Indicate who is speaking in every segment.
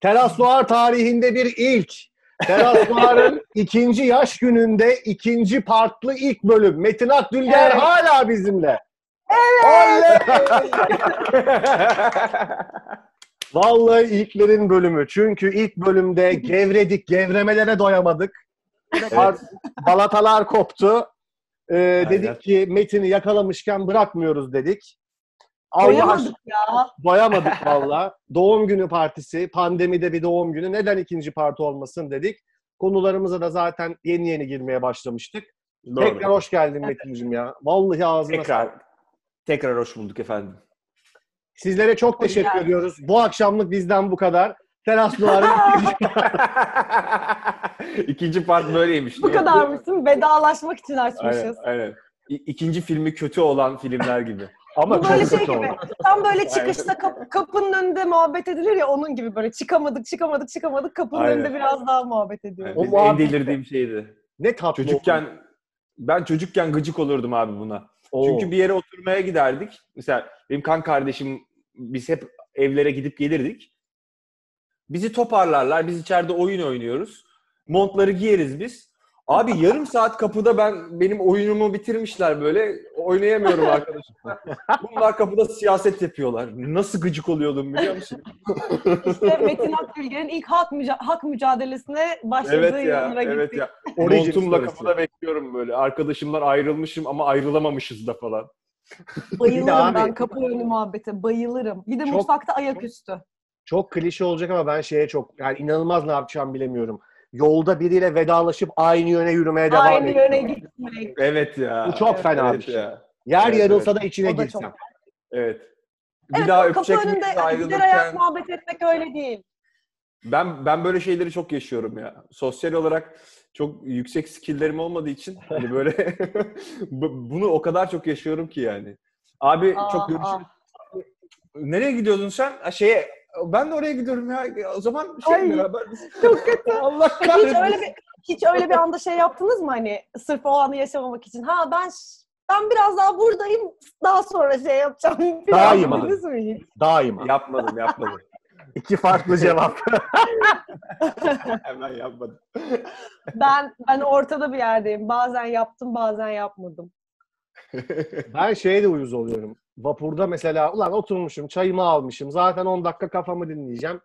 Speaker 1: Terasnoir tarihinde bir ilk. Terasnoir'ın ikinci yaş gününde ikinci partlı ilk bölüm. Metin Akdülger
Speaker 2: Evet.
Speaker 1: hala bizimle. Evet. Vallahi ilklerin bölümü. Çünkü ilk bölümde gevredik, gevremelere doyamadık. Par- Balatalar koptu. Ee, dedik ki Metin'i yakalamışken bırakmıyoruz dedik. Allah
Speaker 2: Koyamadık ya.
Speaker 1: doyamadık valla. Doğum günü partisi, pandemide bir doğum günü. Neden ikinci parti olmasın dedik. Konularımıza da zaten yeni yeni girmeye başlamıştık.
Speaker 3: Doğru.
Speaker 1: Tekrar hoş geldin Metin'cim ya. Vallahi ağzına
Speaker 3: Tekrar,
Speaker 1: sağlık.
Speaker 3: tekrar hoş bulduk efendim.
Speaker 1: Sizlere çok
Speaker 2: Hoş
Speaker 1: teşekkür
Speaker 2: geldin.
Speaker 1: ediyoruz. Bu akşamlık bizden bu kadar. Teras Duvar'ın
Speaker 3: İkinci part böyleymiş.
Speaker 2: Bu kadarmışsın. Vedalaşmak için
Speaker 3: Aynen,
Speaker 2: açmışız.
Speaker 3: aynen. İ- İkinci filmi kötü olan filmler gibi.
Speaker 1: Ama
Speaker 2: Bu böyle şey gibi.
Speaker 1: oldu.
Speaker 2: Tam böyle çıkışta kap- kapının önünde muhabbet edilir ya onun gibi böyle çıkamadık çıkamadık çıkamadık kapının
Speaker 3: Aynen.
Speaker 2: önünde biraz daha muhabbet ediyoruz.
Speaker 1: O
Speaker 3: Benim
Speaker 1: muhabbet-
Speaker 3: en delirdiğim şeydi.
Speaker 1: Ne tatlı
Speaker 3: Çocukken
Speaker 1: oldu.
Speaker 3: ben çocukken gıcık olurdum abi buna.
Speaker 1: Oo.
Speaker 3: Çünkü bir yere oturmaya giderdik. Mesela benim kan kardeşim biz hep evlere gidip gelirdik. Bizi toparlarlar. Biz içeride oyun oynuyoruz. Montları giyeriz biz. Abi yarım saat kapıda ben benim oyunumu bitirmişler böyle. Oynayamıyorum arkadaşımla. Bunlar kapıda siyaset yapıyorlar. Nasıl gıcık oluyordum biliyor musun?
Speaker 2: İşte Metin Akgülger'in ilk hak, müca- hak mücadelesine başladığı
Speaker 3: evet ya,
Speaker 2: yıllara
Speaker 3: evet
Speaker 2: gittik.
Speaker 3: ya. Montumla kapıda bekliyorum böyle. Arkadaşımdan ayrılmışım ama ayrılamamışız da falan.
Speaker 2: Bayılırım ben kapı önü muhabbete. Bayılırım. Bir de
Speaker 1: Çok-
Speaker 2: mutfakta ayaküstü.
Speaker 1: Çok klişe olacak ama ben şeye çok yani inanılmaz ne yapacağımı bilemiyorum. Yolda biriyle vedalaşıp aynı yöne yürümeye devam
Speaker 2: Aynı
Speaker 1: ediyorum.
Speaker 2: yöne gitmek.
Speaker 3: Evet ya.
Speaker 1: Bu çok fena bir
Speaker 3: evet
Speaker 1: şey.
Speaker 3: ya.
Speaker 1: Yer
Speaker 3: Evet,
Speaker 1: yarılsa
Speaker 3: evet.
Speaker 1: da içine girsem.
Speaker 2: çok-
Speaker 3: Evet. Bir
Speaker 2: Evet
Speaker 3: daha
Speaker 2: ama kapı
Speaker 3: öpecek
Speaker 2: önünde
Speaker 3: miyiz
Speaker 2: hani gider ayak
Speaker 3: ayrılırken?
Speaker 2: muhabbet etmek öyle değil.
Speaker 3: Ben ben böyle şeyleri çok yaşıyorum ya. Sosyal olarak çok yüksek skill'lerim olmadığı için hani böyle bu- bunu o kadar çok yaşıyorum ki yani. Abi
Speaker 2: Aa,
Speaker 3: çok görüşürüz.
Speaker 2: aa.
Speaker 3: Nereye gidiyordun sen? Ha, şeye ben de oraya gidiyorum ya. O zaman şey
Speaker 2: Ay,
Speaker 3: beraber.
Speaker 2: Çok kötü.
Speaker 3: Allah
Speaker 2: Peki hiç
Speaker 3: kahretsin.
Speaker 2: öyle bir hiç öyle bir anda şey yaptınız mı hani sırf o anı yaşamamak için? Ha ben ben biraz daha buradayım. Daha sonra şey yapacağım. Hiç?
Speaker 1: Daima.
Speaker 3: Yapmadım yapmadım.
Speaker 1: İki farklı cevap.
Speaker 3: Hemen yapmadım.
Speaker 2: Ben ben ortada bir yerdeyim. Bazen yaptım, bazen yapmadım.
Speaker 1: ben şeye de uyuz oluyorum. Vapurda mesela ulan oturmuşum çayımı almışım. Zaten 10 dakika kafamı dinleyeceğim.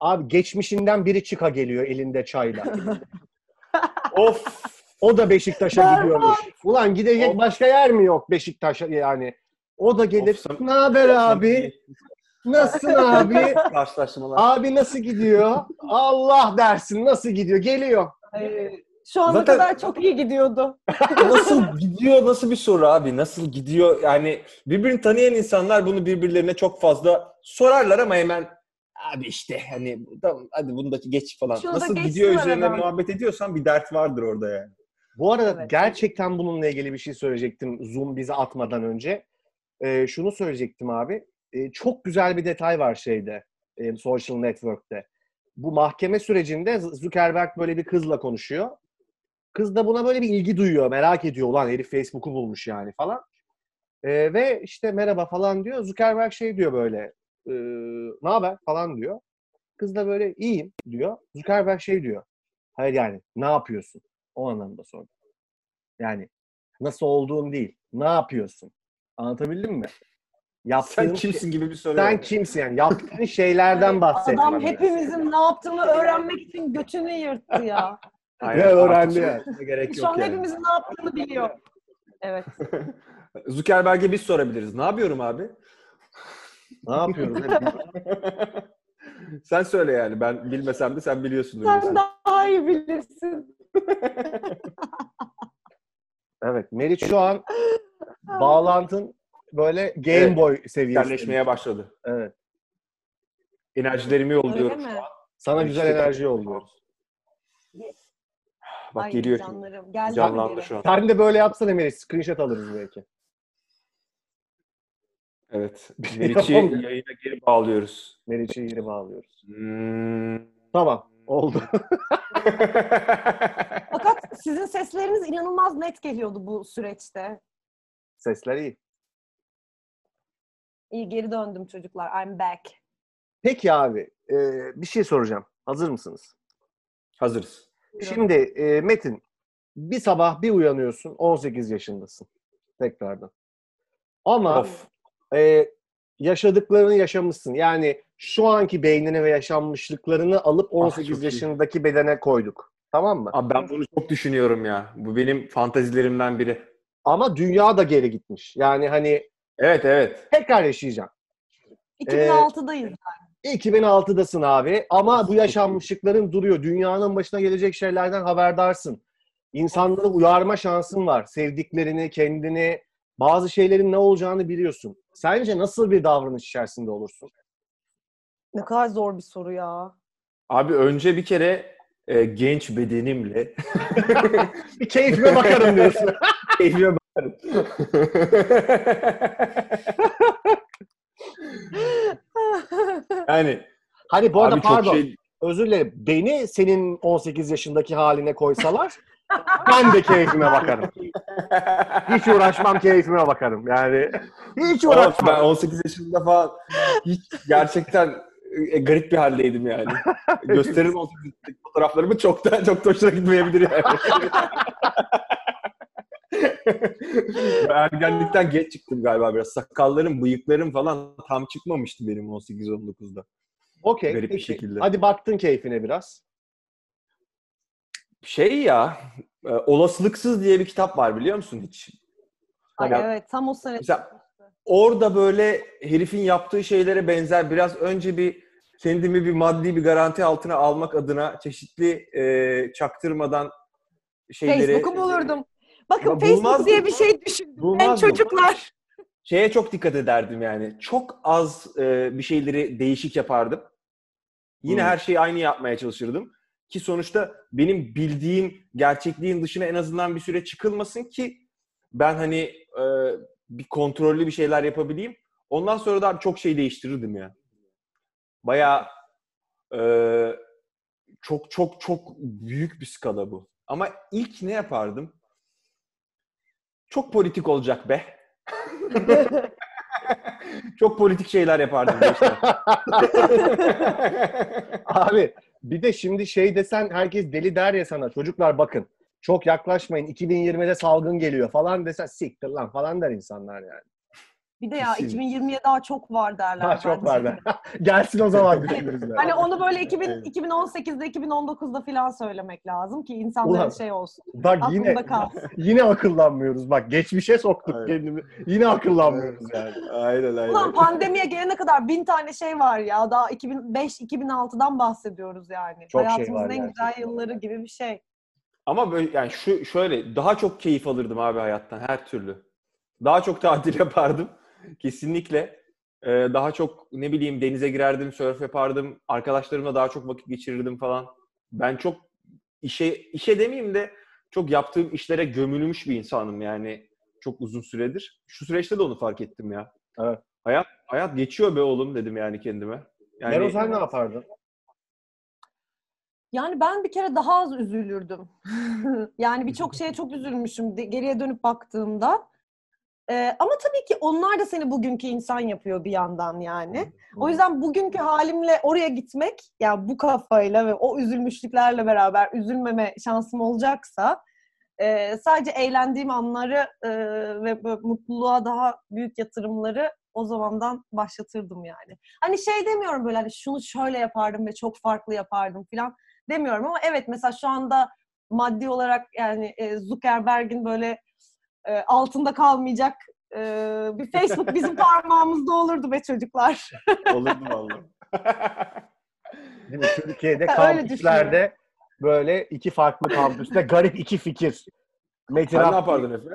Speaker 1: Abi geçmişinden biri çıka geliyor elinde çayla.
Speaker 3: of.
Speaker 1: O da Beşiktaş'a gidiyormuş. Ulan gidecek
Speaker 3: Of.
Speaker 1: başka yer mi yok Beşiktaş'a yani? O da gelir. Ne haber abi? Nasılsın abi?
Speaker 3: Karşılaşmalar.
Speaker 1: Abi nasıl gidiyor? Allah dersin nasıl gidiyor? Geliyor.
Speaker 2: Ee, şu ana
Speaker 3: Zaten-
Speaker 2: kadar çok iyi gidiyordu.
Speaker 3: nasıl gidiyor nasıl bir soru abi nasıl gidiyor yani birbirini tanıyan insanlar bunu birbirlerine çok fazla sorarlar ama hemen abi işte hani tamam hadi bunu da geç falan.
Speaker 2: Şunu da
Speaker 3: nasıl gidiyor üzerine
Speaker 2: aradan.
Speaker 3: muhabbet ediyorsan bir dert vardır orada yani.
Speaker 1: Bu arada
Speaker 2: Evet.
Speaker 1: gerçekten bununla ilgili bir şey söyleyecektim Zoom bize atmadan önce. Ee, şunu söyleyecektim abi. Ee, çok güzel bir detay var şeyde, e, social network'te. Bu mahkeme sürecinde Zuckerberg böyle bir kızla konuşuyor. Kız da buna böyle bir ilgi duyuyor, merak ediyor. Ulan herif Facebook'u bulmuş yani falan. Ee, ve işte merhaba falan diyor. Zuckerberg şey diyor böyle, e, ne haber falan diyor. Kız da böyle iyiyim diyor. Zuckerberg şey diyor. Hayır yani ne yapıyorsun? O anlamda sordum. Yani nasıl olduğun değil. Ne yapıyorsun? Anlatabildim mi? Yaptığın
Speaker 3: Sen kimsin gibi bir soru.
Speaker 1: Sen kimsin yani? Yaptığın şeylerden bahsetmen
Speaker 2: Adam hepimizin ne yaptığını öğrenmek için götünü yırttı ya.
Speaker 3: Aynen,
Speaker 1: Ve öğrendi yani.
Speaker 3: Gerek
Speaker 2: Şu
Speaker 3: yok
Speaker 2: an
Speaker 3: yani.
Speaker 2: hepimizin ne yaptığını biliyor. Evet.
Speaker 3: Zuckerberg'e biz sorabiliriz. Ne yapıyorum abi?
Speaker 1: Ne yapıyoruz? hep?
Speaker 3: sen söyle yani. Ben bilmesem de sen biliyorsundur.
Speaker 2: Sen daha iyi bilirsin.
Speaker 1: evet. Meriç şu an bağlantın böyle Game
Speaker 3: Evet.
Speaker 1: Boy seviyesinde.
Speaker 3: Yerleşmeye başladı.
Speaker 1: Evet.
Speaker 3: Enerjilerimi yolluyorum.
Speaker 1: Sana güzel enerji yolluyoruz.
Speaker 3: Bak
Speaker 2: Ay
Speaker 3: geliyor
Speaker 2: canlarım. Geldi
Speaker 3: Canlandı
Speaker 2: geri.
Speaker 3: şu an.
Speaker 1: Sen de böyle yapsana Meriç. Screenshot alırız belki.
Speaker 3: Evet.
Speaker 1: Şey
Speaker 3: Meriç'i yayına geri bağlıyoruz.
Speaker 1: Meriç'i geri bağlıyoruz.
Speaker 3: Hmm.
Speaker 1: Tamam. Oldu.
Speaker 2: Fakat sizin sesleriniz inanılmaz net geliyordu bu süreçte.
Speaker 1: Sesler iyi.
Speaker 2: İyi geri döndüm çocuklar. I'm back.
Speaker 1: Peki abi. e, bir şey soracağım. Hazır mısınız?
Speaker 3: Hazırız.
Speaker 1: Şimdi e, Metin bir sabah bir uyanıyorsun 18 yaşındasın tekrardan. Ama
Speaker 3: Of.
Speaker 1: e, yaşadıklarını yaşamışsın. Yani şu anki beynini ve yaşanmışlıklarını alıp 18
Speaker 3: çok iyi.
Speaker 1: yaşındaki bedene koyduk. Tamam mı?
Speaker 3: Abi ben bunu çok düşünüyorum ya. Bu benim fantazilerimden biri.
Speaker 1: Ama dünya da geri gitmiş. Yani hani
Speaker 3: Evet evet.
Speaker 1: tekrar yaşayacağım.
Speaker 2: 2006'dayız.
Speaker 1: 2006'dasın abi ama bu yaşanmışlıkların duruyor. Dünyanın başına gelecek şeylerden haberdarsın. İnsanları uyarma şansın var. Sevdiklerini, kendini, bazı şeylerin ne olacağını biliyorsun. Sence nasıl bir davranış içerisinde olursun?
Speaker 2: Ne kadar zor bir soru ya.
Speaker 3: Abi önce bir kere e, genç bedenimle
Speaker 1: Bir keyfime bakarım diyorsun.
Speaker 3: keyfime bakarım. yani
Speaker 1: Hani bu arada
Speaker 3: abi
Speaker 1: pardon,
Speaker 3: şey
Speaker 1: özür dilerim. Beni senin 18 yaşındaki haline koysalar ben de keyfime bakarım. Hiç uğraşmam keyfime bakarım. Yani hiç uğraşmam.
Speaker 3: ben 18 yaşında falan hiç gerçekten e, garip bir haldeydim yani. Gösteririm 18 yaşındaki fotoğraflarımı çok da çok da hoşuna gitmeyebilir yani. ergenlikten geç çıktım galiba biraz. Sakallarım, bıyıklarım falan tam çıkmamıştı benim 18-19'da.
Speaker 1: Okey.
Speaker 3: garip bir
Speaker 1: peki.
Speaker 3: şekilde.
Speaker 1: Hadi baktın keyfine biraz.
Speaker 3: Şey ya, e, Olasılıksız diye bir kitap var biliyor musun hiç?
Speaker 2: Ay
Speaker 3: Ya-
Speaker 2: evet tam o sene.
Speaker 3: Mesela orada böyle herifin yaptığı şeylere benzer biraz önce bir kendimi bir maddi bir garanti altına almak adına çeşitli e, çaktırmadan şeyleri
Speaker 2: Facebook'u bulurdum. Bakın
Speaker 3: Ama
Speaker 2: Facebook
Speaker 3: bulmazdım.
Speaker 2: diye bir şey düşündüm. Ben
Speaker 3: Bulmazdım.
Speaker 2: çocuklar.
Speaker 3: şeye çok dikkat ederdim yani. Çok az e, bir şeyleri değişik yapardım. Yine
Speaker 1: Hmm.
Speaker 3: her şeyi aynı yapmaya çalışırdım. Ki sonuçta benim bildiğim gerçekliğin dışına en azından bir süre çıkılmasın ki ben hani e, bir kontrollü bir şeyler yapabileyim. Ondan sonra da abi çok şey değiştirirdim ya. Bayağı e, çok çok çok büyük bir skala bu. Ama ilk ne yapardım? Çok politik olacak be. Çok politik şeyler yapardım gençler.
Speaker 1: Abi bir de şimdi şey desen herkes deli der ya sana. Çocuklar bakın çok yaklaşmayın 2020'de salgın geliyor falan desen siktir lan falan der insanlar yani.
Speaker 2: Bir de ya
Speaker 3: Kesin.
Speaker 2: 2020'ye daha çok var derler.
Speaker 1: Daha çok var der. Gelsin o zaman düşünürüz.
Speaker 2: Hani onu böyle 2000,
Speaker 3: Evet.
Speaker 2: 2018'de 2019'da falan söylemek lazım ki insanların
Speaker 1: Ulan,
Speaker 2: şey olsun.
Speaker 1: Bak yine
Speaker 2: kalsın.
Speaker 1: yine akıllanmıyoruz. Bak geçmişe soktuk
Speaker 3: Aynen.
Speaker 1: kendimizi. Yine akıllanmıyoruz yani.
Speaker 3: aynen aynen.
Speaker 2: Ulan pandemiye gelene kadar bin tane şey var ya. Daha 2005-2006'dan bahsediyoruz yani.
Speaker 1: Çok şey
Speaker 2: Hayatımızın
Speaker 1: var
Speaker 2: en güzel
Speaker 1: gerçekten.
Speaker 2: yılları gibi bir şey.
Speaker 3: Ama böyle yani şu şöyle daha çok keyif alırdım abi hayattan her türlü. Daha çok tatil yapardım. Kesinlikle. Ee, daha çok ne bileyim denize girerdim, sörf yapardım. Arkadaşlarımla daha çok vakit geçirirdim falan. Ben çok işe işe demeyeyim de çok yaptığım işlere gömülmüş bir insanım yani çok uzun süredir. Şu süreçte de onu fark ettim ya.
Speaker 1: Evet.
Speaker 3: Hayat hayat geçiyor be oğlum dedim yani kendime. Yani
Speaker 1: Mero sen ne yapardın?
Speaker 2: Yani ben bir kere daha az üzülürdüm. yani birçok şeye çok üzülmüşüm geriye dönüp baktığımda. Ee, ama tabii ki onlar da seni bugünkü insan yapıyor bir yandan yani. O yüzden bugünkü halimle oraya gitmek, yani bu kafayla ve o üzülmüşlüklerle beraber üzülmeme şansım olacaksa e, sadece eğlendiğim anları e, ve mutluluğa daha büyük yatırımları o zamandan başlatırdım yani. Hani şey demiyorum böyle hani şunu şöyle yapardım ve çok farklı yapardım falan demiyorum ama evet mesela şu anda maddi olarak yani e, Zuckerberg'in böyle e, altında kalmayacak e, bir Facebook bizim parmağımızda olurdu be çocuklar.
Speaker 3: olurdu vallahi.
Speaker 1: Değil mi? Türkiye'de kampüslerde böyle iki farklı kampüste garip iki fikir. Metin
Speaker 3: Sen ne yapardın Efe?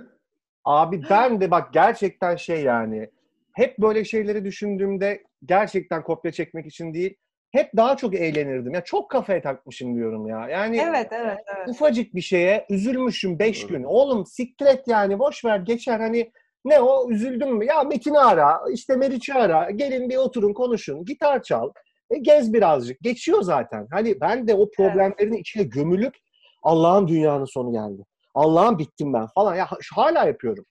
Speaker 1: Abi ben de bak gerçekten şey yani hep böyle şeyleri düşündüğümde gerçekten kopya çekmek için değil hep daha çok eğlenirdim. Ya çok kafaya takmışım diyorum ya. Yani
Speaker 2: evet, evet, evet.
Speaker 1: ufacık bir şeye üzülmüşüm 5
Speaker 3: Evet.
Speaker 1: gün. Oğlum siklet yani boş ver geçer hani ne o üzüldün mü? Ya Metin'i ara, işte Meriç'i ara, gelin bir oturun konuşun, gitar çal, e, gez birazcık. Geçiyor zaten. Hani ben de o problemlerin içine gömülüp Allah'ın dünyanın sonu geldi. Allah'ın bittim ben falan. Ya ha- hala yapıyorum.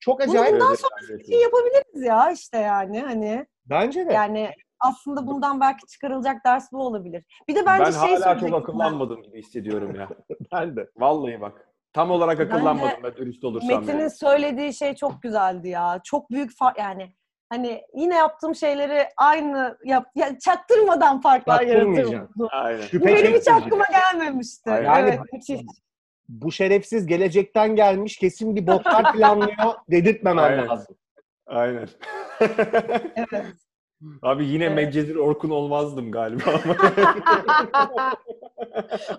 Speaker 1: Çok acayip.
Speaker 2: Bundan
Speaker 3: Evet,
Speaker 2: sonra
Speaker 3: evet,
Speaker 2: bir şey yapabiliriz ya işte yani hani
Speaker 1: Bence de.
Speaker 2: yani aslında bundan belki çıkarılacak ders bu olabilir. Bir de bence
Speaker 3: ben
Speaker 2: şey
Speaker 3: hala çok
Speaker 2: ben.
Speaker 3: akıllanmadım gibi hissediyorum ya.
Speaker 1: Ben de.
Speaker 3: Vallahi bak. Tam olarak akıllanmadım ben dürüst olursam.
Speaker 2: Metin'in
Speaker 3: yani.
Speaker 2: söylediği şey çok güzeldi ya. Çok büyük fark yani. Hani yine yaptığım şeyleri aynı yap yani çaktırmadan farklar yaratırım.
Speaker 3: Aynen.
Speaker 2: Bu benim hiç aklıma gelmemişti.
Speaker 3: Aynen.
Speaker 1: Yani-
Speaker 2: evet, müthiş.
Speaker 1: Bu şerefsiz gelecekten gelmiş kesin bir botlar planlıyor dedirtmemen
Speaker 3: Aynen.
Speaker 1: lazım.
Speaker 3: Aynen.
Speaker 2: Evet.
Speaker 3: Abi yine
Speaker 2: Evet.
Speaker 3: Medcezir Orkun olmazdım galiba.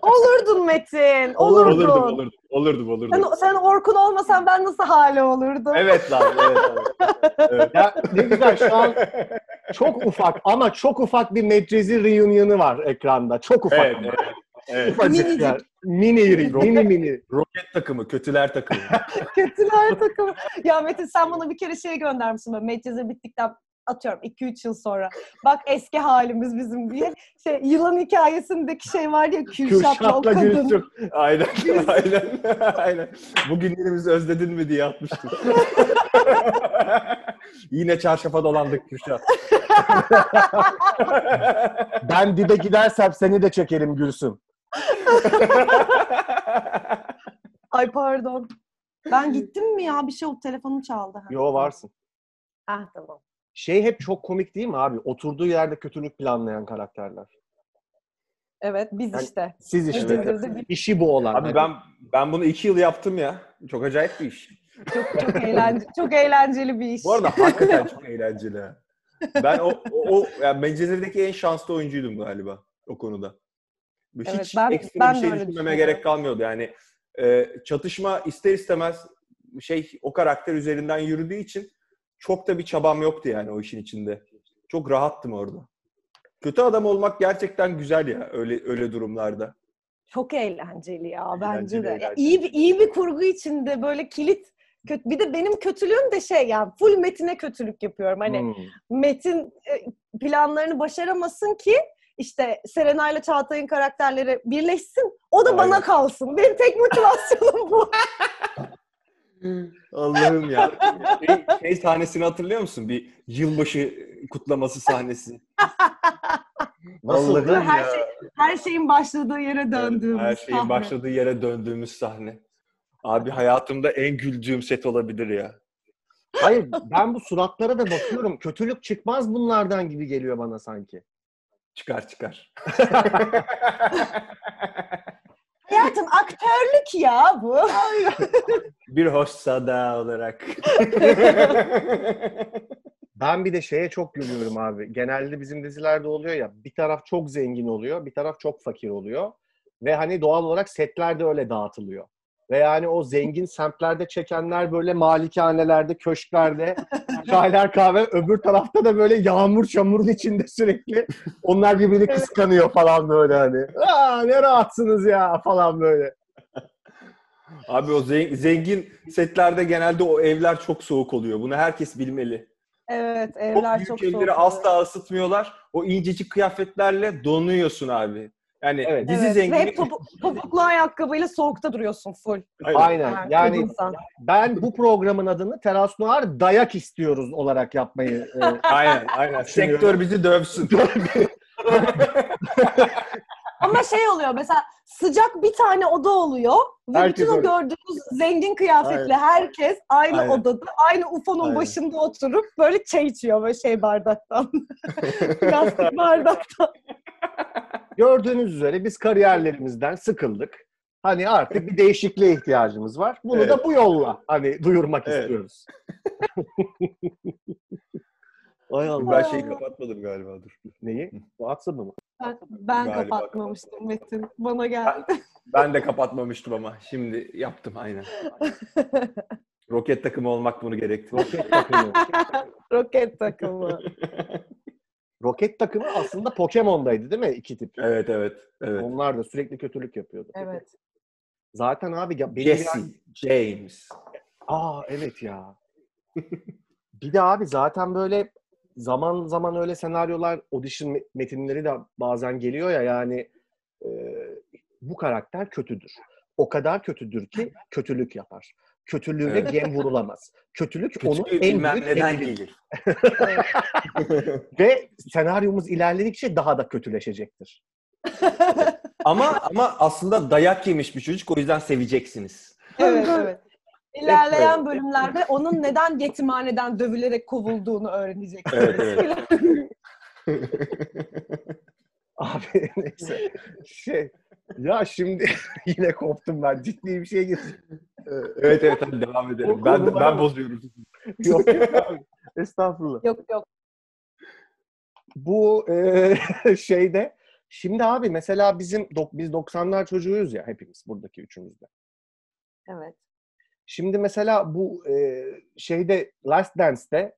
Speaker 2: Olurdun Metin. Olurdun.
Speaker 3: olurdum, olurdum, olurdum, olurdum.
Speaker 2: Sen, sen Orkun olmasan ben nasıl hale olurdum?
Speaker 3: Evet lan, evet. evet. evet.
Speaker 1: Ya ne güzel şu an çok ufak ama çok ufak bir Medcezir reunion'ı var ekranda. Çok ufak.
Speaker 3: evet,
Speaker 1: ama.
Speaker 3: evet, evet.
Speaker 1: Ufacık yani. Mini, mini mini.
Speaker 3: Roket takımı, kötüler takımı.
Speaker 2: Kötüler takımı. Ya Metin sen bana bir kere şey göndermişsin böyle Medcezir bittikten atıyorum 2-3 yıl sonra. Bak eski halimiz bizim diye. Şey yılan hikayesindeki şey var ya Kürşat'la o
Speaker 1: Kürşat'la
Speaker 2: kadın.
Speaker 1: Gülsüm.
Speaker 3: Aynen, aynen, aynen. Bugünlerimizi özledin mi diye atmıştım. Yine çarşafa dolandık Kürşat.
Speaker 1: Ben dibe gidersem seni de çekerim Gülsüm.
Speaker 2: Ay pardon. Ben gittim mi ya? Bir şey oldu. Telefonum çaldı. Ha.
Speaker 1: Yo varsın.
Speaker 2: Ah tamam.
Speaker 1: Şey hep çok komik değil mi abi? Oturduğu yerde kötülük planlayan karakterler.
Speaker 2: Evet biz
Speaker 1: Yani-
Speaker 2: işte.
Speaker 1: Siz işte.
Speaker 2: Bir-
Speaker 1: İşi bu olan.
Speaker 3: Abi ben ben bunu iki yıl yaptım ya. Çok acayip bir iş.
Speaker 2: Çok çok eğlenceli, çok eğlenceli bir iş.
Speaker 3: Bu arada hakikaten çok eğlenceli. Ben o, o, o yani Medcezir'deki en şanslı oyuncuydum galiba o konuda. Hiç
Speaker 2: Evet, ben-
Speaker 3: ekstra
Speaker 2: ben
Speaker 3: bir şey
Speaker 2: öyle
Speaker 3: düşünmeme
Speaker 2: düşünüyorum.
Speaker 3: gerek kalmıyordu. Yani e, çatışma ister istemez şey o karakter üzerinden yürüdüğü için çok da bir çabam yoktu yani o işin içinde. Çok rahattım orada. Kötü adam olmak gerçekten güzel ya öyle öyle durumlarda.
Speaker 2: Çok eğlenceli ya bence
Speaker 3: Eğlenceli,
Speaker 2: de. Ya
Speaker 3: eğlenceli.
Speaker 2: iyi bir iyi bir kurgu içinde böyle kilit kötü. Bir de benim kötülüğüm de şey yani full Metin'e kötülük yapıyorum. Hani
Speaker 1: Hmm.
Speaker 2: Metin e, planlarını başaramasın ki işte Serena ile Çağatay'ın karakterleri birleşsin. O da
Speaker 3: Aynen.
Speaker 2: bana kalsın. Benim tek motivasyonum bu.
Speaker 3: Allah'ım ya. Şey, şey sahnesini hatırlıyor musun? Bir yılbaşı kutlaması sahnesi.
Speaker 1: Nasıldı?
Speaker 3: Allah'ım
Speaker 2: her
Speaker 3: ya.
Speaker 2: şey her şeyin başladığı yere döndüğümüz
Speaker 3: Her şeyin
Speaker 2: sahne.
Speaker 3: başladığı yere döndüğümüz sahne. Abi hayatımda en güldüğüm set olabilir ya.
Speaker 1: Hayır ben bu suratlara da bakıyorum. Kötülük çıkmaz bunlardan gibi geliyor bana sanki.
Speaker 3: Çıkar çıkar.
Speaker 2: Hayatım aktörlük ya bu.
Speaker 3: bir hoş sada olarak.
Speaker 1: Ben bir de şeye çok gülüyorum abi. Genelde bizim dizilerde oluyor ya bir taraf çok zengin oluyor, bir taraf çok fakir oluyor. Ve hani doğal olarak setler de öyle dağıtılıyor. Ve yani o zengin semtlerde çekenler böyle malikanelerde, köşklerde çaylar kahve. Öbür tarafta da böyle yağmur çamurun içinde sürekli onlar birbirini kıskanıyor falan böyle hani. Aa ne rahatsınız ya falan böyle.
Speaker 3: Abi o zen- zengin setlerde genelde o evler çok soğuk oluyor. Bunu herkes bilmeli.
Speaker 2: Evet
Speaker 3: Çok
Speaker 2: evler
Speaker 3: büyük
Speaker 2: çok,
Speaker 3: evleri
Speaker 2: soğuk.
Speaker 3: asla ısıtmıyorlar. O incecik kıyafetlerle donuyorsun abi. Yani
Speaker 1: Evet.
Speaker 3: dizi
Speaker 2: Evet,
Speaker 3: zengini...
Speaker 2: Ve hep topu- topuklu ayakkabıyla soğukta duruyorsun full.
Speaker 1: Aynen.
Speaker 2: Ha,
Speaker 1: Yani ben bu programın adını Teras Noir dayak istiyoruz olarak yapmayı e,
Speaker 3: Aynen, aynen. Sektör bizi dövsün.
Speaker 2: Ama şey oluyor mesela sıcak bir tane oda oluyor ve
Speaker 1: Herkes
Speaker 2: bütün o gördüğünüz zengin kıyafetli herkes aynı
Speaker 3: Aynen.
Speaker 2: odada aynı UFO'nun
Speaker 3: Aynen.
Speaker 2: başında oturup böyle çay içiyor böyle şey bardaktan. Plastik bardaktan.
Speaker 1: Gördüğünüz üzere biz kariyerlerimizden sıkıldık. Hani artık bir değişikliğe ihtiyacımız var. Bunu da
Speaker 3: Evet.
Speaker 1: bu yolla hani duyurmak
Speaker 3: Evet.
Speaker 1: istiyoruz. Ay Allah.
Speaker 3: ben şeyi kapatmadım galiba dur.
Speaker 1: Neyi? WhatsApp'ı mı?
Speaker 2: Ben, ben
Speaker 3: Galiba
Speaker 2: kapatmamıştım Metin. Bana geldi.
Speaker 3: Ben de kapatmamıştım ama şimdi yaptım aynen. Roket takımı olmak bunu gerektiriyor.
Speaker 1: Roket takımı.
Speaker 2: Roket takımı.
Speaker 1: Roket takımı aslında Pokemon'daydı değil mi? İki tip.
Speaker 3: evet evet evet.
Speaker 1: Onlar da sürekli kötülük yapıyordu.
Speaker 2: Evet.
Speaker 1: Zaten abi ya benim
Speaker 3: Jesse,
Speaker 1: yani-
Speaker 3: James.
Speaker 1: Aa evet ya. bir de abi zaten böyle zaman zaman öyle senaryolar, audition met- metinleri de bazen geliyor ya yani e, bu karakter kötüdür. O kadar kötüdür ki kötülük yapar. Kötülüğüne
Speaker 3: Evet.
Speaker 1: gem vurulamaz. Kötülük onun
Speaker 3: Kötülüğü
Speaker 1: en
Speaker 3: bilmem
Speaker 1: büyük
Speaker 3: neden
Speaker 1: engeli.
Speaker 3: gelir.
Speaker 1: Ve senaryomuz ilerledikçe daha da kötüleşecektir.
Speaker 3: ama ama aslında dayak yemiş bir çocuk o yüzden seveceksiniz.
Speaker 2: evet evet. İlerleyen bölümlerde onun neden yetimhaneden dövülerek kovulduğunu öğreneceksiniz.
Speaker 3: Evet,
Speaker 1: Abi neyse. Şey, ya şimdi yine koptum ben. Ciddi bir şey getirdim.
Speaker 3: evet evet hadi devam edelim.
Speaker 1: O
Speaker 3: Ben ben bozuyorum.
Speaker 1: yok yok abi. Estağfurullah.
Speaker 2: yok yok.
Speaker 1: Bu e, şeyde şimdi abi mesela bizim dok- biz 90'lar çocuğuyuz ya hepimiz buradaki üçümüz de.
Speaker 2: Evet.
Speaker 1: Şimdi mesela bu e, şeyde Last Dance'te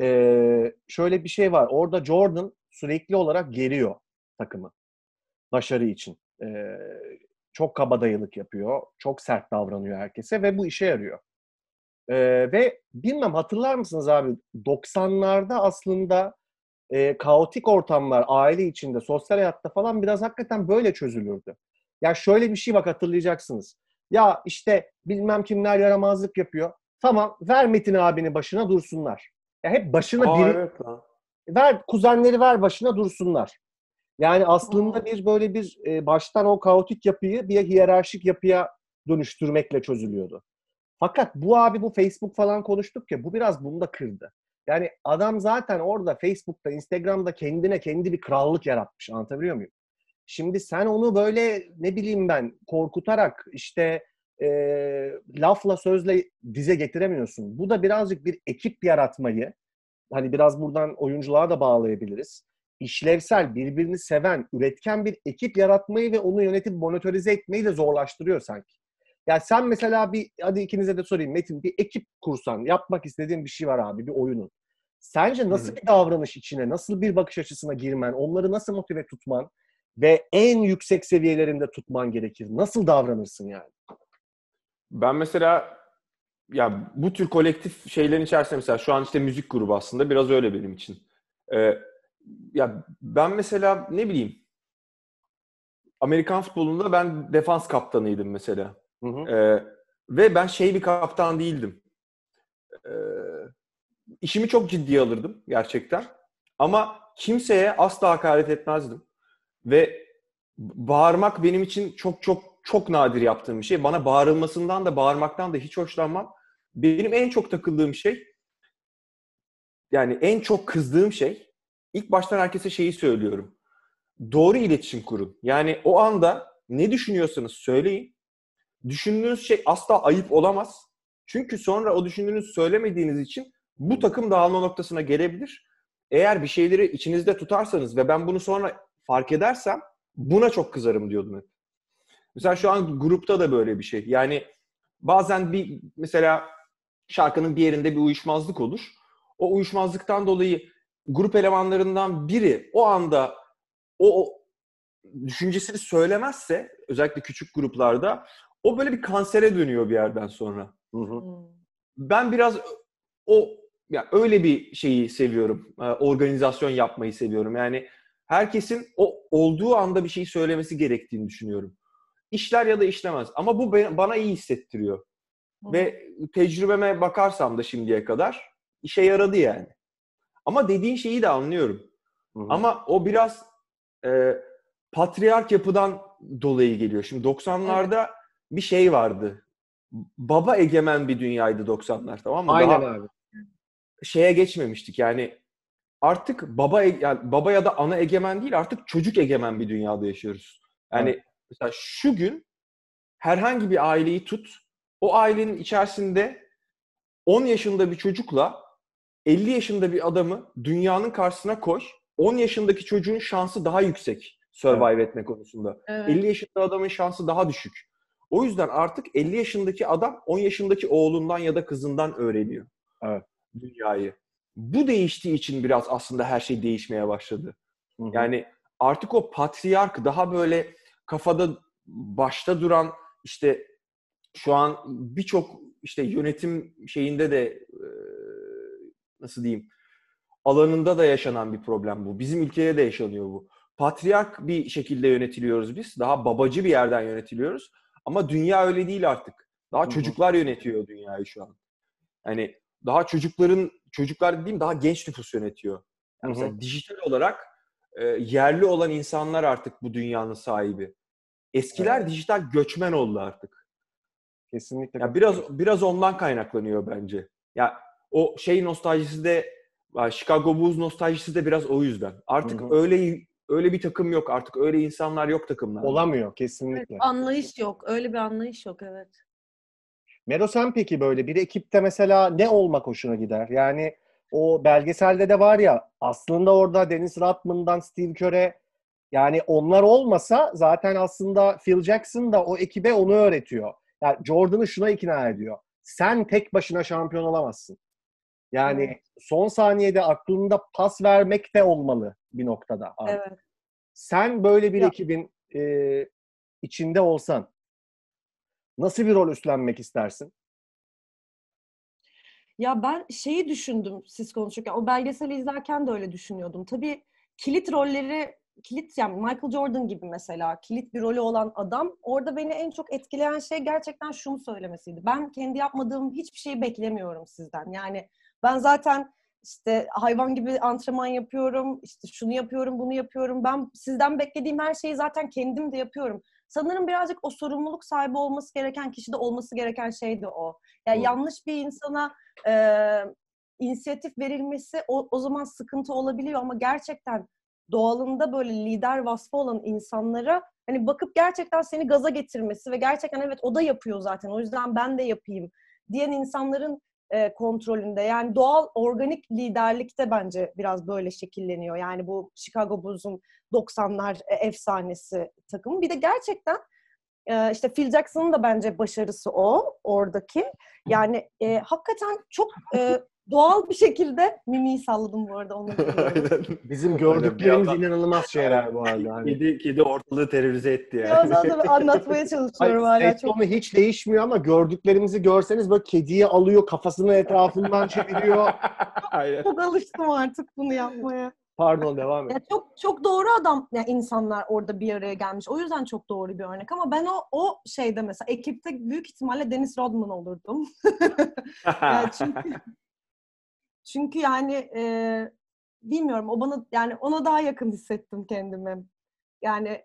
Speaker 1: e, şöyle bir şey var. Orada Jordan sürekli olarak geriyor takımı başarı için. E, çok kabadayılık yapıyor. Çok sert davranıyor herkese ve bu işe yarıyor. E, ve bilmem hatırlar mısınız abi 90'larda aslında e, kaotik ortamlar aile içinde, sosyal hayatta falan biraz hakikaten böyle çözülürdü. Ya şöyle bir şey bak hatırlayacaksınız. Ya işte bilmem kimler yaramazlık yapıyor. Tamam ver Metin abini başına dursunlar. Ya hep başına
Speaker 3: Aa,
Speaker 1: biri
Speaker 3: evet lan.
Speaker 1: ver kuzenleri ver başına dursunlar. Yani aslında bir böyle bir e, baştan o kaotik yapıyı bir hiyerarşik yapıya dönüştürmekle çözülüyordu. Fakat bu abi bu Facebook falan konuştuk ya bu biraz bunu da kırdı. Yani adam zaten orada Facebook'ta, Instagram'da kendine kendi bir krallık yaratmış. Anlatabiliyor muyum? Şimdi sen onu böyle ne bileyim ben korkutarak işte e, lafla sözle dize getiremiyorsun. Bu da birazcık bir ekip yaratmayı hani biraz buradan oyunculuğa da bağlayabiliriz. İşlevsel, birbirini seven, üretken bir ekip yaratmayı ve onu yönetip monitörize etmeyi de zorlaştırıyor sanki. Ya sen mesela bir, hadi ikinize de sorayım Metin, bir ekip kursan, yapmak istediğin bir şey var abi, bir oyunun. Sence nasıl bir davranış içine, nasıl bir bakış açısına girmen, onları nasıl motive tutman ve en yüksek seviyelerinde tutman gerekir? Nasıl davranırsın yani?
Speaker 3: Ben mesela ya bu tür kolektif şeylerin içerisinde mesela şu an işte müzik grubu aslında biraz öyle benim için. Ee, ya ben mesela ne bileyim Amerikan futbolunda ben defans kaptanıydım mesela.
Speaker 1: Hı hı.
Speaker 3: Ee, ve ben şey bir kaptan değildim. Ee, işimi çok ciddiye alırdım gerçekten. Ama kimseye asla hakaret etmezdim. Ve bağırmak benim için çok çok çok nadir yaptığım bir şey. Bana bağırılmasından da bağırmaktan da hiç hoşlanmam. Benim en çok takıldığım şey yani en çok kızdığım şey ilk baştan herkese şeyi söylüyorum. Doğru iletişim kurun. Yani o anda ne düşünüyorsanız söyleyin. Düşündüğünüz şey asla ayıp olamaz. Çünkü sonra o düşündüğünüz söylemediğiniz için bu takım dağılma noktasına gelebilir. Eğer bir şeyleri içinizde tutarsanız ve ben bunu sonra fark edersem buna çok kızarım diyordum hep. Mesela şu an grupta da böyle bir şey. Yani bazen bir mesela şarkının bir yerinde bir uyuşmazlık olur. O uyuşmazlıktan dolayı grup elemanlarından biri o anda o, o düşüncesini söylemezse özellikle küçük gruplarda o böyle bir kansere dönüyor bir yerden sonra.
Speaker 1: Hı hı.
Speaker 2: Hmm.
Speaker 3: Ben biraz o ya öyle bir şeyi seviyorum. Ee, Organizasyon yapmayı seviyorum. Yani herkesin o olduğu anda bir şey söylemesi gerektiğini düşünüyorum. İşler ya da işlemez. Ama bu bana iyi hissettiriyor. Ve tecrübeme bakarsam da şimdiye kadar işe yaradı yani. Ama dediğin şeyi de anlıyorum.
Speaker 1: Hı hı.
Speaker 3: Ama o biraz e, patriark yapıdan dolayı geliyor. Şimdi 90'larda bir şey vardı. Baba egemen bir dünyaydı 90'lar tamam mı?
Speaker 1: Aynen
Speaker 3: Daha
Speaker 1: abi.
Speaker 3: şeye geçmemiştik yani artık baba e- yani baba ya da ana egemen değil artık çocuk egemen bir dünyada yaşıyoruz. Yani mesela şu gün herhangi bir aileyi tut o ailenin içerisinde 10 yaşında bir çocukla 50 yaşında bir adamı dünyanın karşısına koy. 10 yaşındaki çocuğun şansı daha yüksek survive etme konusunda.
Speaker 2: Evet.
Speaker 3: 50 yaşında adamın şansı daha düşük. O yüzden artık 50 yaşındaki adam 10 yaşındaki oğlundan ya da kızından öğreniyor.
Speaker 1: Evet.
Speaker 3: Dünyayı. Bu değiştiği için biraz aslında her şey değişmeye başladı.
Speaker 1: Hı hı.
Speaker 3: Yani artık o patriark daha böyle kafada başta duran işte şu an birçok işte yönetim şeyinde de e, nasıl diyeyim alanında da yaşanan bir problem bu. Bizim ülkede de yaşanıyor bu. Patriark bir şekilde yönetiliyoruz biz. Daha babacı bir yerden yönetiliyoruz. Ama dünya öyle değil artık. Daha çocuklar yönetiyor dünyayı şu an. Hani daha çocukların çocuklar dediğim daha genç nüfus yönetiyor. Yani mesela dijital olarak e, yerli olan insanlar artık bu dünyanın sahibi. Eskiler dijital göçmen oldu artık.
Speaker 1: Kesinlikle.
Speaker 3: Ya biraz biraz ondan kaynaklanıyor bence. Ya o şey nostaljisi de Chicago Bulls nostaljisi de biraz o yüzden. Artık
Speaker 1: Hı hı.
Speaker 3: öyle öyle bir takım yok. Artık öyle insanlar yok takımlarda.
Speaker 1: Olamıyor
Speaker 2: Evet,
Speaker 1: kesinlikle.
Speaker 2: anlayış yok. Öyle bir anlayış yok evet.
Speaker 1: Mero sen peki böyle bir ekipte mesela ne olmak hoşuna gider? Yani o belgeselde de var ya aslında orada Dennis Rodman'dan Steve Kerr'e yani onlar olmasa zaten aslında Phil Jackson da o ekibe onu öğretiyor. Yani Jordan'ı şuna ikna ediyor. Sen tek başına şampiyon olamazsın. Yani son saniyede aklında pas vermek de olmalı bir noktada. abi.
Speaker 2: Evet.
Speaker 1: Sen böyle bir
Speaker 2: Ya-
Speaker 1: ekibin e, içinde olsan nasıl bir rol üstlenmek istersin?
Speaker 2: Ya ben şeyi düşündüm siz konuşurken. O belgeseli izlerken de öyle düşünüyordum. Tabii kilit rolleri, kilit yani Michael Jordan gibi mesela kilit bir rolü olan adam orada beni en çok etkileyen şey gerçekten şunu söylemesiydi. Ben kendi yapmadığım hiçbir şeyi beklemiyorum sizden. Yani ben zaten işte hayvan gibi antrenman yapıyorum, işte şunu yapıyorum, bunu yapıyorum. Ben sizden beklediğim her şeyi zaten kendim de yapıyorum. Sanırım birazcık o sorumluluk sahibi olması gereken kişide olması gereken şey de o. Yani
Speaker 1: Doğru.
Speaker 2: yanlış bir insana e, inisiyatif verilmesi o, o zaman sıkıntı olabiliyor ama gerçekten doğalında böyle lider vasfı olan insanlara hani bakıp gerçekten seni gaza getirmesi ve gerçekten evet o da yapıyor zaten o yüzden ben de yapayım diyen insanların e, kontrolünde yani doğal organik liderlikte bence biraz böyle şekilleniyor. Yani bu Chicago Bulls'un 90'lar e, efsanesi takımı. Bir de gerçekten e, işte Phil Jackson'ın da bence başarısı o oradaki. Yani e, hakikaten çok e, doğal bir şekilde mimiyi salladım bu arada onu.
Speaker 1: Bizim gördüklerimiz
Speaker 3: yandan-
Speaker 1: inanılmaz şeyler bu arada. Hani.
Speaker 3: Kedi, kedi ortalığı terörize etti yani.
Speaker 2: Biraz daha da anlatmaya çalışıyorum hala
Speaker 1: Hayır,
Speaker 2: çok.
Speaker 1: sonu hiç değişmiyor ama gördüklerimizi görseniz böyle kediyi alıyor kafasını etrafından çeviriyor.
Speaker 3: Aynen.
Speaker 2: Çok alıştım artık bunu yapmaya.
Speaker 1: Pardon devam et.
Speaker 2: Ya çok çok doğru adam yani insanlar orada bir araya gelmiş. O yüzden çok doğru bir örnek ama ben o o şeyde mesela ekipte büyük ihtimalle Dennis Rodman olurdum. Yani çünkü çünkü yani e, bilmiyorum o bana yani ona daha yakın hissettim kendimi. Yani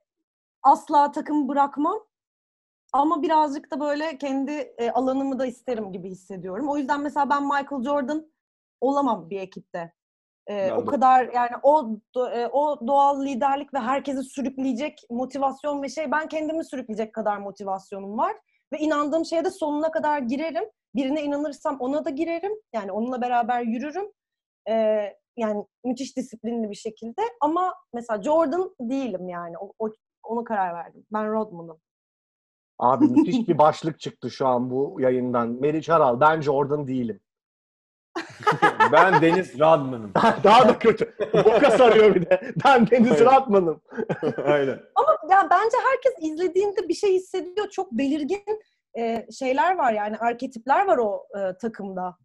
Speaker 2: asla takım bırakmam ama birazcık da böyle kendi e, alanımı da isterim gibi hissediyorum. O yüzden mesela ben Michael Jordan olamam bir ekipte. E, o
Speaker 3: de.
Speaker 2: kadar yani o do- e, o doğal liderlik ve herkesi sürükleyecek motivasyon ve şey ben kendimi sürükleyecek kadar motivasyonum var ve inandığım şeye de sonuna kadar girerim. Birine inanırsam ona da girerim. Yani onunla beraber yürürüm. E, yani müthiş disiplinli bir şekilde ama mesela Jordan değilim yani. O, o, onu karar verdim. Ben Rodman'ım.
Speaker 1: Abi müthiş bir başlık çıktı şu an bu yayından. Meriç Aral ben Jordan değilim.
Speaker 3: ben Deniz Radman'ım.
Speaker 1: Daha da kötü. Boka sarıyor bir de. Ben Deniz
Speaker 3: Aynen.
Speaker 1: Radman'ım.
Speaker 3: Aynen.
Speaker 2: Ama ya bence herkes izlediğinde bir şey hissediyor. Çok belirgin e, şeyler var yani arketipler var o e, takımda.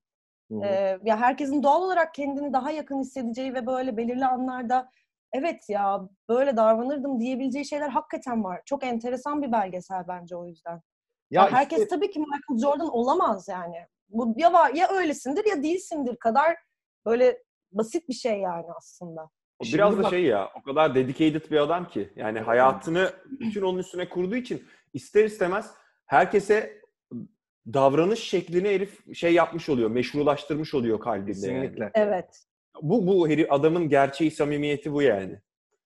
Speaker 2: E, ya herkesin doğal olarak kendini daha yakın hissedeceği ve böyle belirli anlarda evet ya böyle davranırdım diyebileceği şeyler hakikaten var. Çok enteresan bir belgesel bence o yüzden.
Speaker 1: ya
Speaker 2: Ya herkes
Speaker 1: işte-
Speaker 2: tabii ki Michael Jordan olamaz yani. Bu ya var ya öylesindir ya değilsindir kadar böyle basit bir şey yani aslında.
Speaker 3: O
Speaker 1: Şimdi
Speaker 3: biraz da
Speaker 1: bak-
Speaker 3: şey ya, o kadar dedicated bir adam ki. Yani hayatını bütün onun üstüne kurduğu için ister istemez herkese davranış şeklini herif şey yapmış oluyor, meşrulaştırmış oluyor kalbinde yani.
Speaker 1: Kesinlikle.
Speaker 2: Evet.
Speaker 3: Bu bu herif adamın gerçeği samimiyeti bu yani.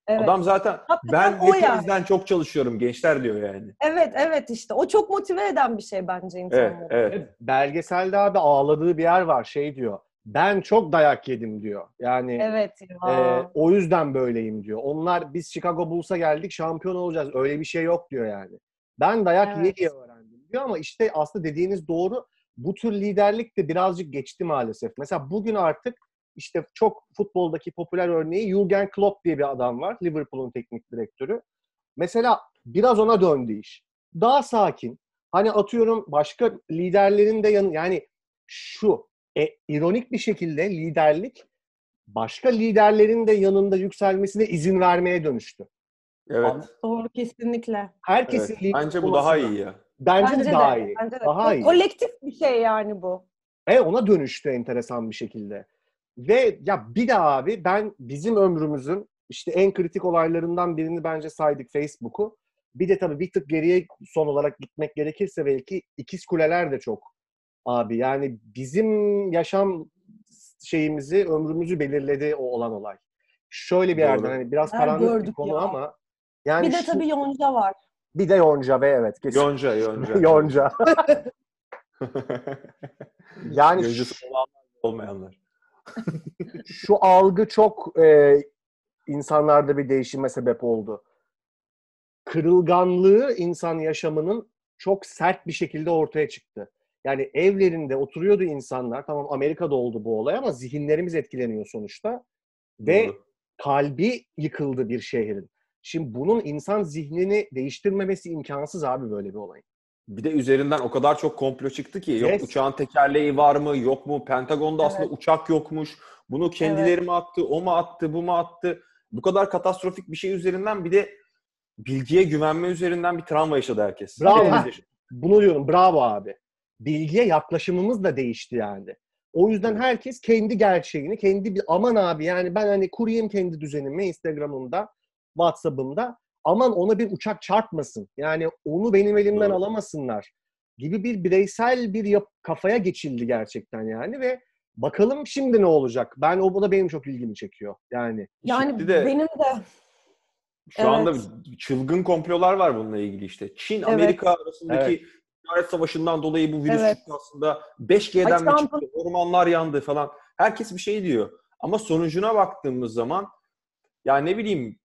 Speaker 2: Evet.
Speaker 3: Adam zaten
Speaker 2: Hakikaten
Speaker 3: ben hepinizden çok çalışıyorum gençler diyor yani.
Speaker 2: Evet evet işte o çok motive eden bir şey bence
Speaker 3: Evet,
Speaker 2: insanları.
Speaker 3: evet.
Speaker 1: Ve Belgeselde abi ağladığı bir yer var şey diyor. Ben çok dayak yedim diyor. Yani
Speaker 2: Evet ya.
Speaker 1: e, o yüzden böyleyim diyor. Onlar biz Chicago Bulls'a geldik şampiyon olacağız. Öyle bir şey yok diyor yani. Ben dayak
Speaker 2: Evet.
Speaker 1: yiye öğrendim diyor ama işte aslında dediğiniz doğru. Bu tür liderlik de birazcık geçti maalesef. Mesela bugün artık işte çok futboldaki popüler örneği Jurgen Klopp diye bir adam var. Liverpool'un teknik direktörü. Mesela biraz ona döndü iş. Daha sakin. Hani atıyorum başka liderlerin de yanı yani şu e, ironik bir şekilde liderlik başka liderlerin de yanında yükselmesine izin vermeye dönüştü.
Speaker 3: Evet.
Speaker 2: Doğru kesinlikle.
Speaker 1: Herkesin
Speaker 3: evet. Bence bu daha iyi ya.
Speaker 1: Bence, de daha iyi.
Speaker 2: bence de.
Speaker 1: Daha iyi.
Speaker 2: Kolektif bir şey yani bu.
Speaker 1: E ona dönüştü enteresan bir şekilde. Ve ya bir de abi ben bizim ömrümüzün işte en kritik olaylarından birini bence saydık Facebook'u. Bir de tabii bir tık geriye son olarak gitmek gerekirse belki ikiz kuleler de çok abi. Yani bizim yaşam şeyimizi, ömrümüzü belirledi o olan olay. Şöyle bir
Speaker 3: Doğru.
Speaker 1: yerden hani biraz
Speaker 2: Ben
Speaker 1: karanlık bir konu
Speaker 2: ya.
Speaker 1: ama yani
Speaker 2: bir de
Speaker 1: şu-
Speaker 2: tabii Yonca var.
Speaker 1: Bir de Yonca ve evet kesin.
Speaker 3: Yonca, yonca.
Speaker 1: Yonca. Yani
Speaker 3: Yoncası olanlar olmayanlar.
Speaker 1: şu algı çok e, insanlarda bir değişime sebep oldu. Kırılganlığı insan yaşamının çok sert bir şekilde ortaya çıktı. Yani evlerinde oturuyordu insanlar. Tamam Amerika'da oldu bu olay ama zihinlerimiz etkileniyor sonuçta. Ve
Speaker 3: Doğru.
Speaker 1: kalbi yıkıldı bir şehrin. Şimdi bunun insan zihnini değiştirmemesi imkansız abi böyle bir olay.
Speaker 3: Bir de üzerinden o kadar çok komplo çıktı ki yok
Speaker 1: Yes.
Speaker 3: uçağın tekerleği var mı yok mu Pentagon'da aslında
Speaker 2: Evet.
Speaker 3: uçak yokmuş. Bunu kendileri mi attı o mu attı bu mu attı. Bu kadar katastrofik bir şey üzerinden bir de bilgiye güvenme üzerinden bir travma yaşadı herkes.
Speaker 1: Bravo. Bunu diyorum bravo abi. Bilgiye yaklaşımımız da değişti yani. O yüzden
Speaker 3: Evet.
Speaker 1: herkes kendi gerçeğini, kendi bir aman abi yani ben hani kurayım kendi düzenimi Instagram'ımda, WhatsApp'ımda. Aman ona bir uçak çarpmasın. Yani onu benim elimden
Speaker 3: Doğru.
Speaker 1: alamasınlar gibi bir bireysel bir yap- kafaya geçildi gerçekten yani ve bakalım şimdi ne olacak? Ben o bu da benim çok ilgimi çekiyor. Yani
Speaker 2: Yani
Speaker 3: Şimdi de-
Speaker 2: benim de
Speaker 3: Şu anda
Speaker 2: Evet.
Speaker 3: çılgın komplolar var bununla ilgili işte. Çin,
Speaker 2: Evet.
Speaker 3: Amerika arasındaki
Speaker 1: Evet.
Speaker 3: ticaret savaşından dolayı bu virüs
Speaker 2: Evet.
Speaker 3: çıktı aslında. 5G'den
Speaker 2: Ay,
Speaker 3: mi çıktı, ormanlar yandı falan. Herkes bir şey diyor. Ama sonucuna baktığımız zaman ya ne bileyim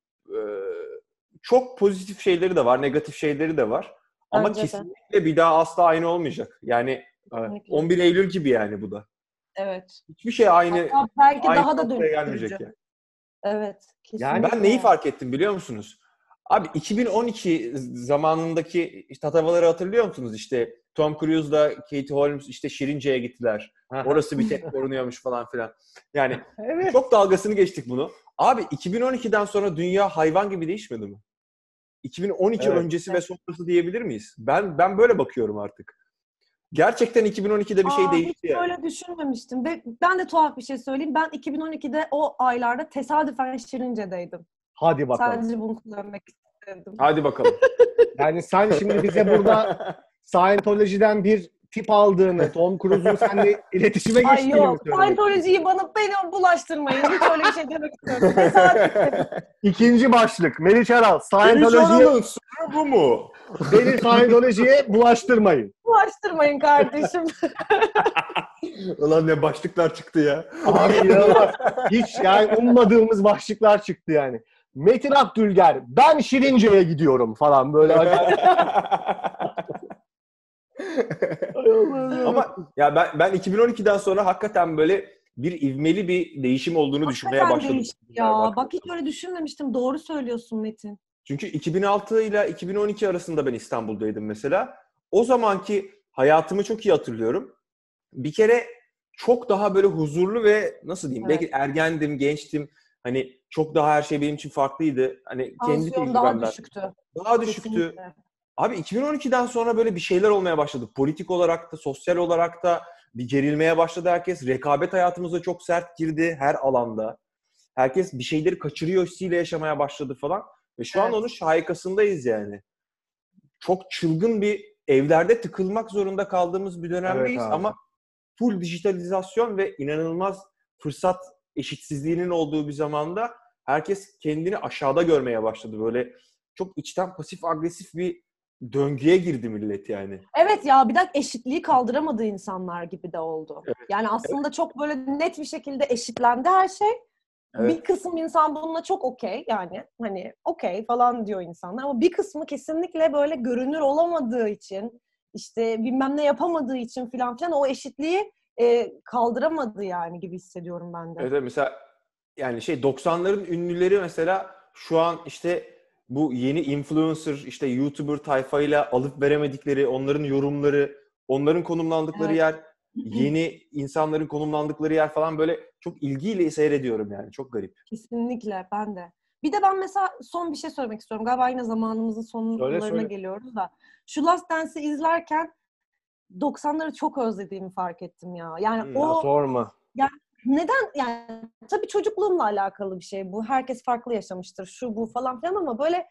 Speaker 3: çok pozitif şeyleri de var, negatif şeyleri de var. Ama
Speaker 2: Bence de.
Speaker 3: kesinlikle bir daha asla aynı olmayacak. Yani
Speaker 2: Kesinlikle.
Speaker 3: 11 Eylül gibi yani bu da.
Speaker 2: evet.
Speaker 3: Hiçbir şey aynı
Speaker 2: Hatta belki
Speaker 3: aynı
Speaker 2: daha da dönüştürücü.
Speaker 3: yani.
Speaker 2: Evet.
Speaker 1: Yani
Speaker 2: kesinlikle.
Speaker 3: Ben neyi fark ettim biliyor musunuz? Abi 2012 zamanındaki tatavaları hatırlıyor musunuz? İşte Tom Cruise'la Katie Holmes işte Şirince'ye gittiler. Orası bir tek korunuyormuş falan filan. Yani
Speaker 1: evet.
Speaker 3: çok dalgasını geçtik bunu. Abi 2012'den sonra dünya hayvan gibi değişmedi mi? 2012
Speaker 1: Evet.
Speaker 3: öncesi ve sonrası diyebilir miyiz? Ben ben böyle bakıyorum artık. Gerçekten 2012'de bir şey
Speaker 2: Aa,
Speaker 3: değişti
Speaker 2: hiç
Speaker 3: yani.
Speaker 2: böyle düşünmemiştim. Ve Ben de tuhaf bir şey söyleyeyim. Ben 2012'de o aylarda tesadüfen Şirince'deydim.
Speaker 1: Hadi bakalım.
Speaker 2: Sadece bunu kullanmak istedim.
Speaker 3: Hadi bakalım.
Speaker 1: Yani sen şimdi bize burada Scientology'den bir tip aldığını, Tom Cruise'un seninle iletişime
Speaker 2: Ay
Speaker 1: geçtiğini mi
Speaker 2: yok. Scientology'yi bana beni bulaştırmayın. Hiç öyle bir şey demek istemiyorum.
Speaker 1: İkinci başlık. Melih Çaral.
Speaker 3: Scientology'ye... Bu mu?
Speaker 1: beni Scientology'ye bulaştırmayın.
Speaker 2: bulaştırmayın kardeşim.
Speaker 3: Ulan ne başlıklar çıktı ya.
Speaker 1: Abi inanılmaz. Hiç yani ummadığımız başlıklar çıktı yani. Metin Abdülger, ben Şirince'ye gidiyorum falan böyle. acayip. Ay Allah'ım ya.
Speaker 3: Ama ya ben ben 2012'den sonra hakikaten böyle bir ivmeli bir değişim olduğunu düşünmeye
Speaker 2: Hakikaten
Speaker 3: başladım.
Speaker 2: değişik ya. Bak hiç öyle düşünmemiştim. Doğru söylüyorsun Metin.
Speaker 3: Çünkü 2006 ile 2012 arasında ben İstanbul'daydım mesela. O zamanki hayatımı çok iyi hatırlıyorum. Bir kere çok daha böyle huzurlu ve nasıl diyeyim
Speaker 2: Evet.
Speaker 3: belki ergendim, gençtim. Hani çok daha her şey benim için farklıydı. Hani kendi
Speaker 2: Tansiyon daha düşüktü.
Speaker 3: Daha düşüktü.
Speaker 2: Kesinlikle.
Speaker 3: Abi 2012'den sonra böyle bir şeyler olmaya başladı. Politik olarak da, sosyal olarak da bir gerilmeye başladı herkes. Rekabet hayatımıza çok sert girdi her alanda. Herkes bir şeyleri kaçırıyor hissiyle yaşamaya başladı falan. Ve şu an
Speaker 2: Evet.
Speaker 3: onun şahikasındayız yani. Çok çılgın bir evlerde tıkılmak zorunda kaldığımız bir dönemdeyiz
Speaker 1: Evet abi.
Speaker 3: ama full dijitalizasyon ve inanılmaz fırsat eşitsizliğinin olduğu bir zamanda herkes kendini aşağıda görmeye başladı. Böyle çok içten pasif agresif bir döngüye girdi millet yani.
Speaker 2: Evet ya bir dakika eşitliği kaldıramadı insanlar gibi de oldu.
Speaker 3: Evet.
Speaker 2: Yani aslında çok böyle net bir şekilde eşitlendi her şey.
Speaker 3: Evet.
Speaker 2: Bir kısım insan bununla çok okey yani hani okey falan diyor insanlar ama bir kısmı kesinlikle böyle görünür olamadığı için işte bilmem ne yapamadığı için filan filan o eşitliği e, kaldıramadı yani gibi hissediyorum ben de.
Speaker 3: Evet evet, mesela yani şey 90'ların ünlüleri mesela şu an işte bu yeni influencer işte YouTuber tayfayla alıp veremedikleri onların yorumları, onların konumlandıkları
Speaker 2: Evet.
Speaker 3: yer, yeni insanların konumlandıkları yer falan böyle çok ilgiyle seyrediyorum yani. Çok garip.
Speaker 2: Kesinlikle ben de. Bir de ben mesela son bir şey söylemek istiyorum. Galiba yine zamanımızın sonlarına geliyoruz da. Şu Last Dance'i izlerken 90'ları çok özlediğimi fark ettim ya. Yani
Speaker 3: Hmm,
Speaker 2: o
Speaker 1: Ya sorma.
Speaker 2: Neden yani tabii çocukluğumla alakalı bir şey bu. Herkes farklı yaşamıştır şu bu falan filan ama böyle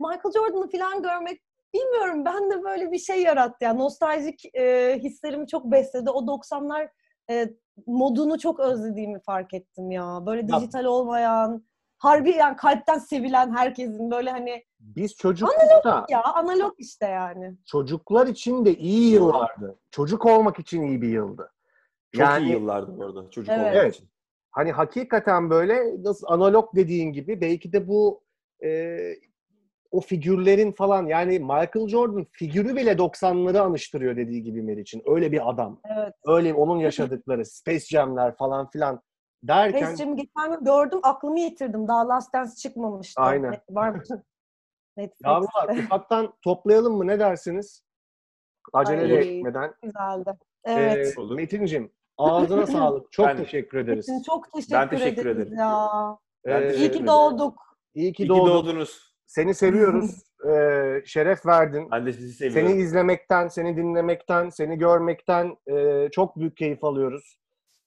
Speaker 2: Michael Jordan'ı falan görmek bilmiyorum ben de böyle bir şey yarattı. Yani nostaljik e, hislerimi çok besledi. O 90'lar e, modunu çok özlediğimi fark ettim ya. Böyle
Speaker 1: Ya-
Speaker 2: dijital olmayan, harbi yani kalpten sevilen herkesin böyle hani
Speaker 1: Biz çocuklukta
Speaker 2: ya analog işte yani.
Speaker 1: çocuklar için de iyi yıllardı. Çocuk olmak için iyi bir yıldı.
Speaker 3: Çok
Speaker 1: Yani-
Speaker 3: iyi yıllardı bu arada çocuk
Speaker 2: Evet.
Speaker 3: olmak için.
Speaker 1: Hani hakikaten böyle nasıl analog dediğin gibi belki de bu e, o figürlerin falan yani Michael Jordan figürü bile 90'ları anıştırıyor dediği gibi Meriç'in. Öyle bir adam.
Speaker 2: Evet.
Speaker 1: Öyle onun yaşadıkları Space Jam'ler falan filan derken
Speaker 2: Space Jam'i geçen gün gördüm aklımı yitirdim. Daha Last Dance çıkmamıştı.
Speaker 1: Aynen.
Speaker 2: Ne- Var mı?
Speaker 1: Yavrular ufaktan toplayalım mı ne dersiniz? Acele
Speaker 2: Ay.
Speaker 1: etmeden.
Speaker 2: Güzeldi. Evet.
Speaker 1: Ee. Metin'cim ağzına sağlık. Çok
Speaker 3: Ben-
Speaker 1: teşekkür ederiz.
Speaker 2: Çok teşekkür,
Speaker 3: Ben teşekkür
Speaker 2: ederiz
Speaker 3: ederim.
Speaker 2: ya.
Speaker 3: Ben
Speaker 1: Ee,
Speaker 2: İyi ki doğduk.
Speaker 1: iyi ki
Speaker 3: İyi
Speaker 1: doğdun.
Speaker 3: doğdunuz.
Speaker 1: Seni seviyoruz. Ee, şeref verdin.
Speaker 3: Ben de sizi seviyorum.
Speaker 1: Seni izlemekten, seni dinlemekten, seni görmekten e, çok büyük keyif alıyoruz.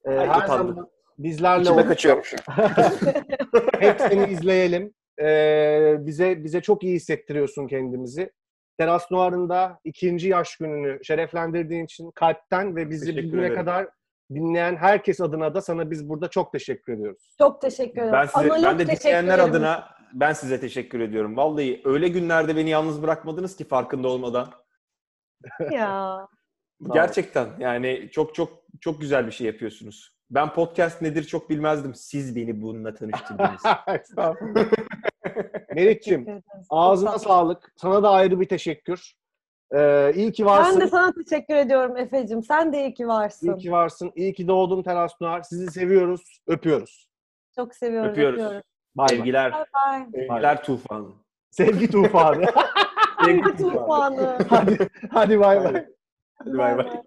Speaker 1: E,
Speaker 3: Ay,
Speaker 1: her
Speaker 3: utandım.
Speaker 1: zaman bizlerle
Speaker 3: İçime kaçıyorum.
Speaker 1: Hep seni izleyelim. E, bize bize çok iyi hissettiriyorsun kendimizi. Teras Noir'ın da ikinci yaş gününü şereflendirdiğin için kalpten ve bizi bugüne kadar dinleyen herkes adına da sana biz burada çok teşekkür ediyoruz.
Speaker 2: Çok teşekkür ederim.
Speaker 3: Ben size,
Speaker 2: Analog
Speaker 3: ben de dinleyenler
Speaker 2: ederim.
Speaker 3: adına ben size teşekkür ediyorum. Vallahi öyle günlerde beni yalnız bırakmadınız ki farkında olmadan.
Speaker 2: Ya.
Speaker 3: Gerçekten yani çok çok çok güzel bir şey yapıyorsunuz. Ben podcast nedir çok bilmezdim. Siz beni bununla tanıştırdınız.
Speaker 2: Ederiz.
Speaker 1: ağzına sağlık. Sana da ayrı bir teşekkür. Ee, iyi ki varsın.
Speaker 2: Ben de sana teşekkür ediyorum Efe'cim. Sen de iyi ki varsın.
Speaker 1: İyi ki varsın. İyi ki doğdun Teras Noir. Sizi seviyoruz. Öpüyoruz.
Speaker 2: Çok seviyoruz.
Speaker 3: Öpüyoruz.
Speaker 2: öpüyoruz.
Speaker 1: Bay bay.
Speaker 3: Sevgiler.
Speaker 2: Bye bye.
Speaker 3: Sevgiler tufan.
Speaker 1: Sevgi tufanı.
Speaker 2: Sevgi tufanı.
Speaker 1: hadi, hadi bay bay.
Speaker 3: Hadi bay bay.
Speaker 2: bay.